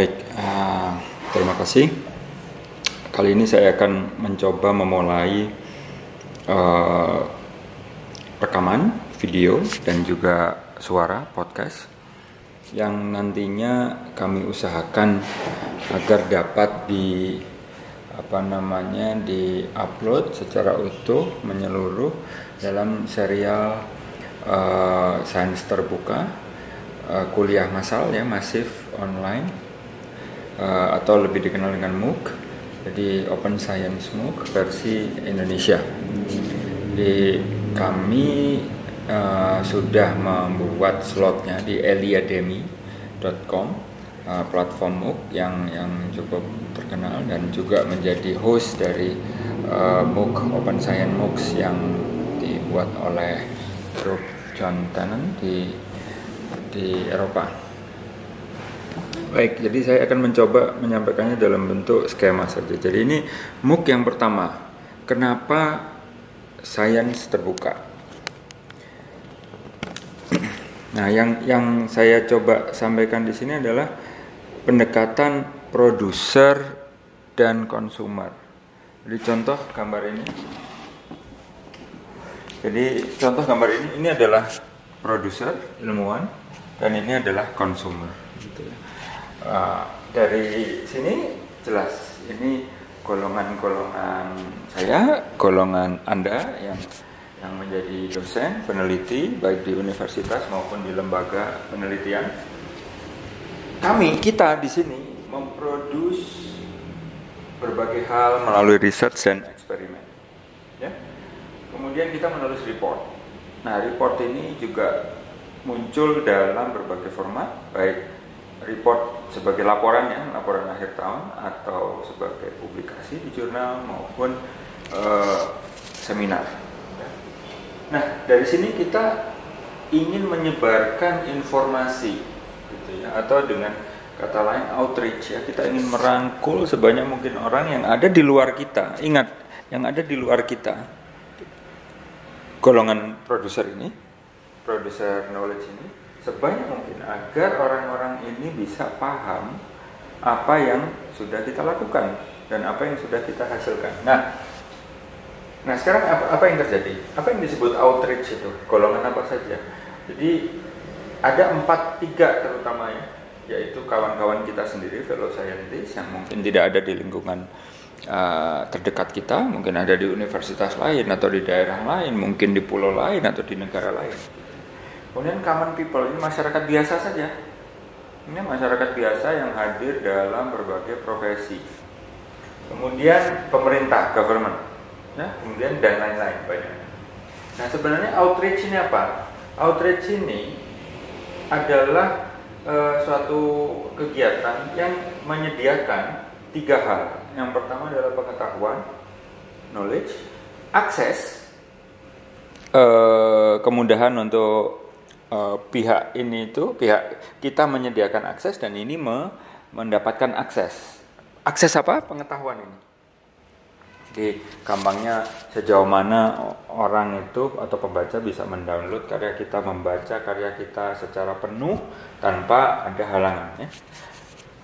Baik, uh, terima kasih. Kali ini saya akan mencoba memulai uh, rekaman video dan juga suara podcast yang nantinya kami usahakan agar dapat di apa namanya di upload secara utuh menyeluruh dalam serial uh, sains terbuka uh, kuliah massal ya masif online uh, atau lebih dikenal dengan MOOC jadi Open Science MOOC versi Indonesia di kami uh, sudah membuat slotnya di eliademy.com uh, platform MOOC yang yang cukup terkenal dan juga menjadi host dari uh, MOOC Open Science MOOCs yang dibuat oleh grup John di di Eropa. Baik, jadi saya akan mencoba menyampaikannya dalam bentuk skema saja. Jadi ini MOOC yang pertama. Kenapa sains terbuka? Nah, yang yang saya coba sampaikan di sini adalah pendekatan produser dan konsumer. Jadi contoh gambar ini. Jadi contoh gambar ini ini adalah produser ilmuwan dan ini adalah konsumer. Gitu ya. Uh, dari sini jelas ini golongan-golongan saya, golongan anda yang yang menjadi dosen, peneliti baik di universitas maupun di lembaga penelitian. Kami kita di sini memproduksi berbagai hal melalui research dan eksperimen. Ya. Kemudian kita menulis report. Nah, report ini juga muncul dalam berbagai format, baik report sebagai laporan ya, laporan akhir tahun atau sebagai publikasi di jurnal maupun uh, seminar. Nah, dari sini kita ingin menyebarkan informasi gitu ya atau dengan kata lain outreach ya, kita ingin merangkul sebanyak mungkin orang yang ada di luar kita. Ingat, yang ada di luar kita. Golongan produser ini, produser knowledge ini sebanyak mungkin agar orang-orang ini bisa paham apa yang sudah kita lakukan dan apa yang sudah kita hasilkan. Nah, Nah sekarang apa, apa yang terjadi? Apa yang disebut outreach itu? Golongan apa saja? Jadi ada empat tiga terutama ya, yaitu kawan-kawan kita sendiri fellow scientist yang mungkin tidak ada di lingkungan uh, terdekat kita, mungkin ada di universitas lain atau di daerah lain, mungkin di pulau lain atau di negara lain. Kemudian common people ini masyarakat biasa saja. Ini masyarakat biasa yang hadir dalam berbagai profesi. Kemudian pemerintah, government nah kemudian dan lain-lain banyak. Nah sebenarnya outreach ini apa? Outreach ini adalah e, suatu kegiatan yang menyediakan tiga hal. Yang pertama adalah pengetahuan, knowledge, akses, e, kemudahan untuk e, pihak ini itu pihak kita menyediakan akses dan ini me, mendapatkan akses. Akses apa? Pengetahuan ini jadi gampangnya sejauh mana orang itu atau pembaca bisa mendownload karya kita, membaca karya kita secara penuh tanpa ada halangan. Ya.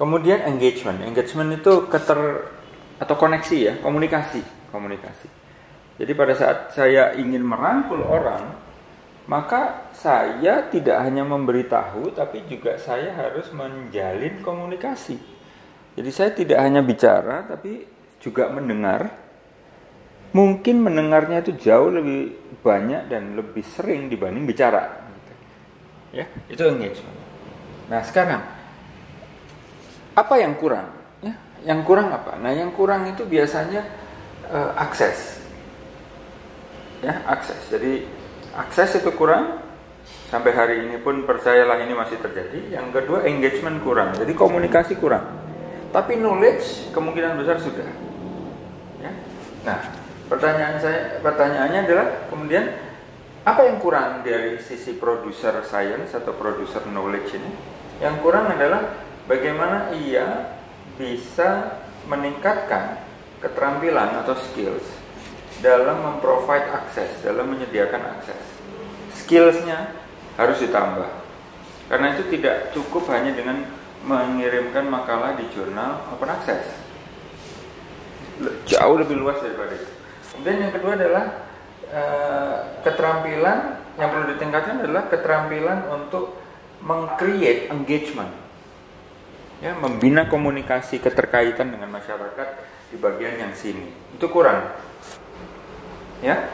Kemudian engagement, engagement itu keter atau koneksi ya, komunikasi, komunikasi. Jadi pada saat saya ingin merangkul orang, maka saya tidak hanya memberitahu, tapi juga saya harus menjalin komunikasi. Jadi saya tidak hanya bicara, tapi juga mendengar mungkin mendengarnya itu jauh lebih banyak dan lebih sering dibanding bicara. Ya, itu engagement. Nah sekarang apa yang kurang? Ya, yang kurang apa? Nah yang kurang itu biasanya uh, akses. Ya, akses. Jadi akses itu kurang. Sampai hari ini pun percayalah ini masih terjadi. Yang kedua engagement kurang. Jadi komunikasi kurang. Tapi knowledge kemungkinan besar sudah. Ya. Nah, Pertanyaan saya, pertanyaannya adalah kemudian apa yang kurang dari sisi produser science atau produser knowledge ini? Yang kurang adalah bagaimana ia bisa meningkatkan keterampilan atau skills dalam memprovide akses, dalam menyediakan akses. Skillsnya harus ditambah. Karena itu tidak cukup hanya dengan mengirimkan makalah di jurnal open access. Jauh lebih luas daripada itu. Kemudian yang kedua adalah uh, keterampilan yang perlu ditingkatkan adalah keterampilan untuk mengcreate engagement. Ya, membina komunikasi keterkaitan dengan masyarakat di bagian yang sini. Itu kurang. Ya.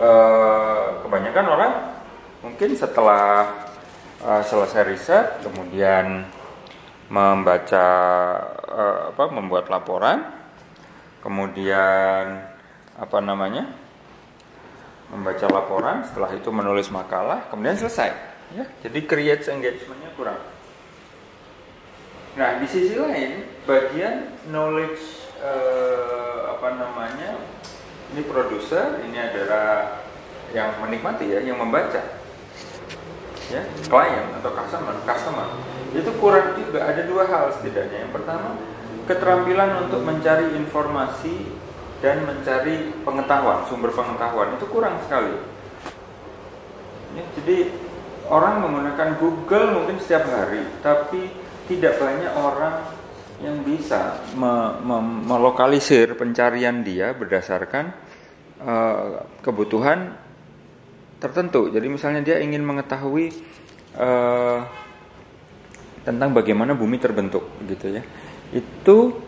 Uh, kebanyakan orang mungkin setelah uh, selesai riset kemudian membaca uh, apa membuat laporan kemudian apa namanya membaca laporan setelah itu menulis makalah kemudian selesai ya jadi create engagementnya kurang nah di sisi lain bagian knowledge uh, apa namanya ini produser ini adalah yang menikmati ya yang membaca. Ya klien atau customer customer. Itu kurang juga ada dua hal setidaknya. Yang pertama keterampilan untuk mencari informasi dan mencari pengetahuan sumber pengetahuan. Itu kurang sekali. Ya, jadi orang menggunakan Google mungkin setiap hari tapi tidak banyak orang yang bisa me me melokalisir pencarian dia berdasarkan uh, kebutuhan tertentu. Jadi misalnya dia ingin mengetahui uh, tentang bagaimana bumi terbentuk, gitu ya. Itu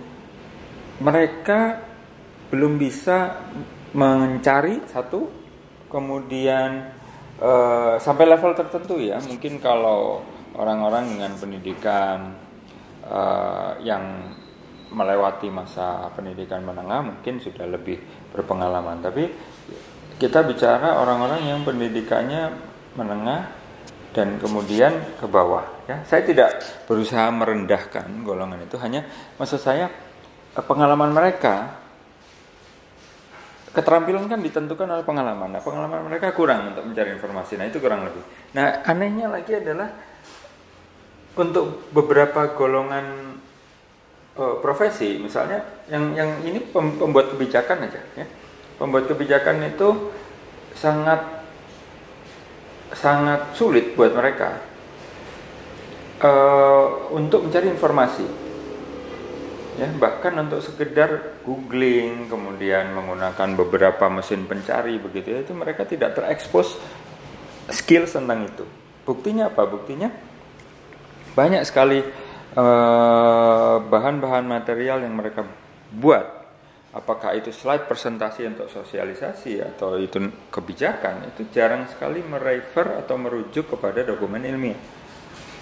mereka belum bisa mencari satu, kemudian uh, sampai level tertentu ya. Mungkin kalau orang-orang dengan pendidikan uh, yang melewati masa pendidikan menengah mungkin sudah lebih berpengalaman. Tapi kita bicara orang-orang yang pendidikannya menengah dan kemudian ke bawah ya. Saya tidak berusaha merendahkan golongan itu hanya maksud saya eh, pengalaman mereka keterampilan kan ditentukan oleh pengalaman. Nah pengalaman mereka kurang untuk mencari informasi. Nah itu kurang lebih. Nah anehnya lagi adalah untuk beberapa golongan uh, profesi misalnya yang yang ini pembuat kebijakan aja ya. Pembuat kebijakan itu sangat sangat sulit buat mereka. Uh, untuk mencari informasi ya bahkan untuk sekedar googling kemudian menggunakan beberapa mesin pencari begitu ya itu mereka tidak terekspos skill tentang itu. Buktinya apa? Buktinya banyak sekali eh, bahan-bahan uh, material yang mereka buat. Apakah itu slide presentasi untuk sosialisasi atau itu kebijakan itu jarang sekali merefer atau merujuk kepada dokumen ilmiah.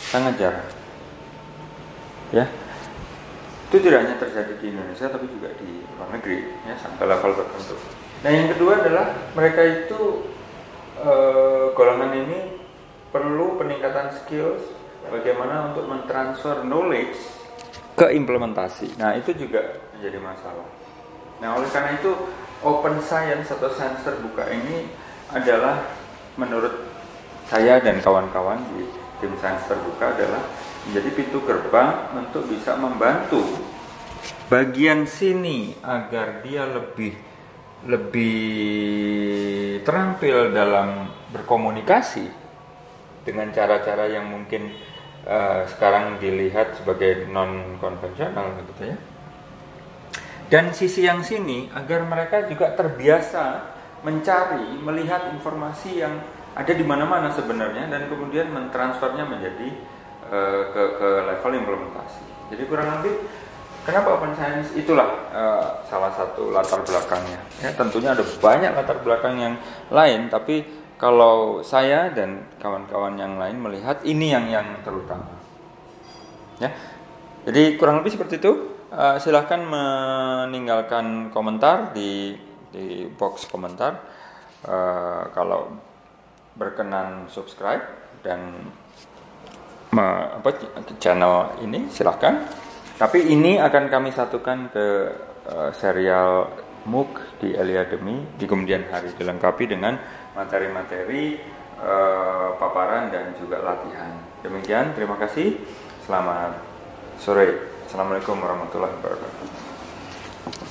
Sangat jarang. Ya. Itu tidak hanya terjadi di Indonesia tapi juga di luar negeri ya sampai level tertentu. Nah yang kedua adalah mereka itu e, golongan ini perlu peningkatan skills bagaimana untuk mentransfer knowledge ke implementasi. Nah itu juga menjadi masalah. Nah, oleh karena itu open science atau sains terbuka ini adalah menurut saya dan kawan-kawan di tim sains terbuka adalah menjadi pintu gerbang untuk bisa membantu bagian sini agar dia lebih lebih terampil dalam berkomunikasi dengan cara-cara yang mungkin uh, sekarang dilihat sebagai non konvensional gitu ya dan sisi yang sini agar mereka juga terbiasa mencari, melihat informasi yang ada di mana-mana sebenarnya dan kemudian mentransfernya menjadi uh, ke, ke level implementasi. Jadi kurang lebih kenapa open science itulah uh, salah satu latar belakangnya. Ya, tentunya ada banyak latar belakang yang lain, tapi kalau saya dan kawan-kawan yang lain melihat ini yang yang terutama. Ya, jadi kurang lebih seperti itu. Uh, silahkan meninggalkan komentar di di box komentar uh, kalau berkenan subscribe dan me, apa, channel ini silahkan tapi ini akan kami satukan ke uh, serial MOOC di Eliademi di kemudian hari dilengkapi dengan materi-materi uh, paparan dan juga latihan. Demikian terima kasih. Selamat sore. Assalamualaikum warahmatullahi wabarakatuh.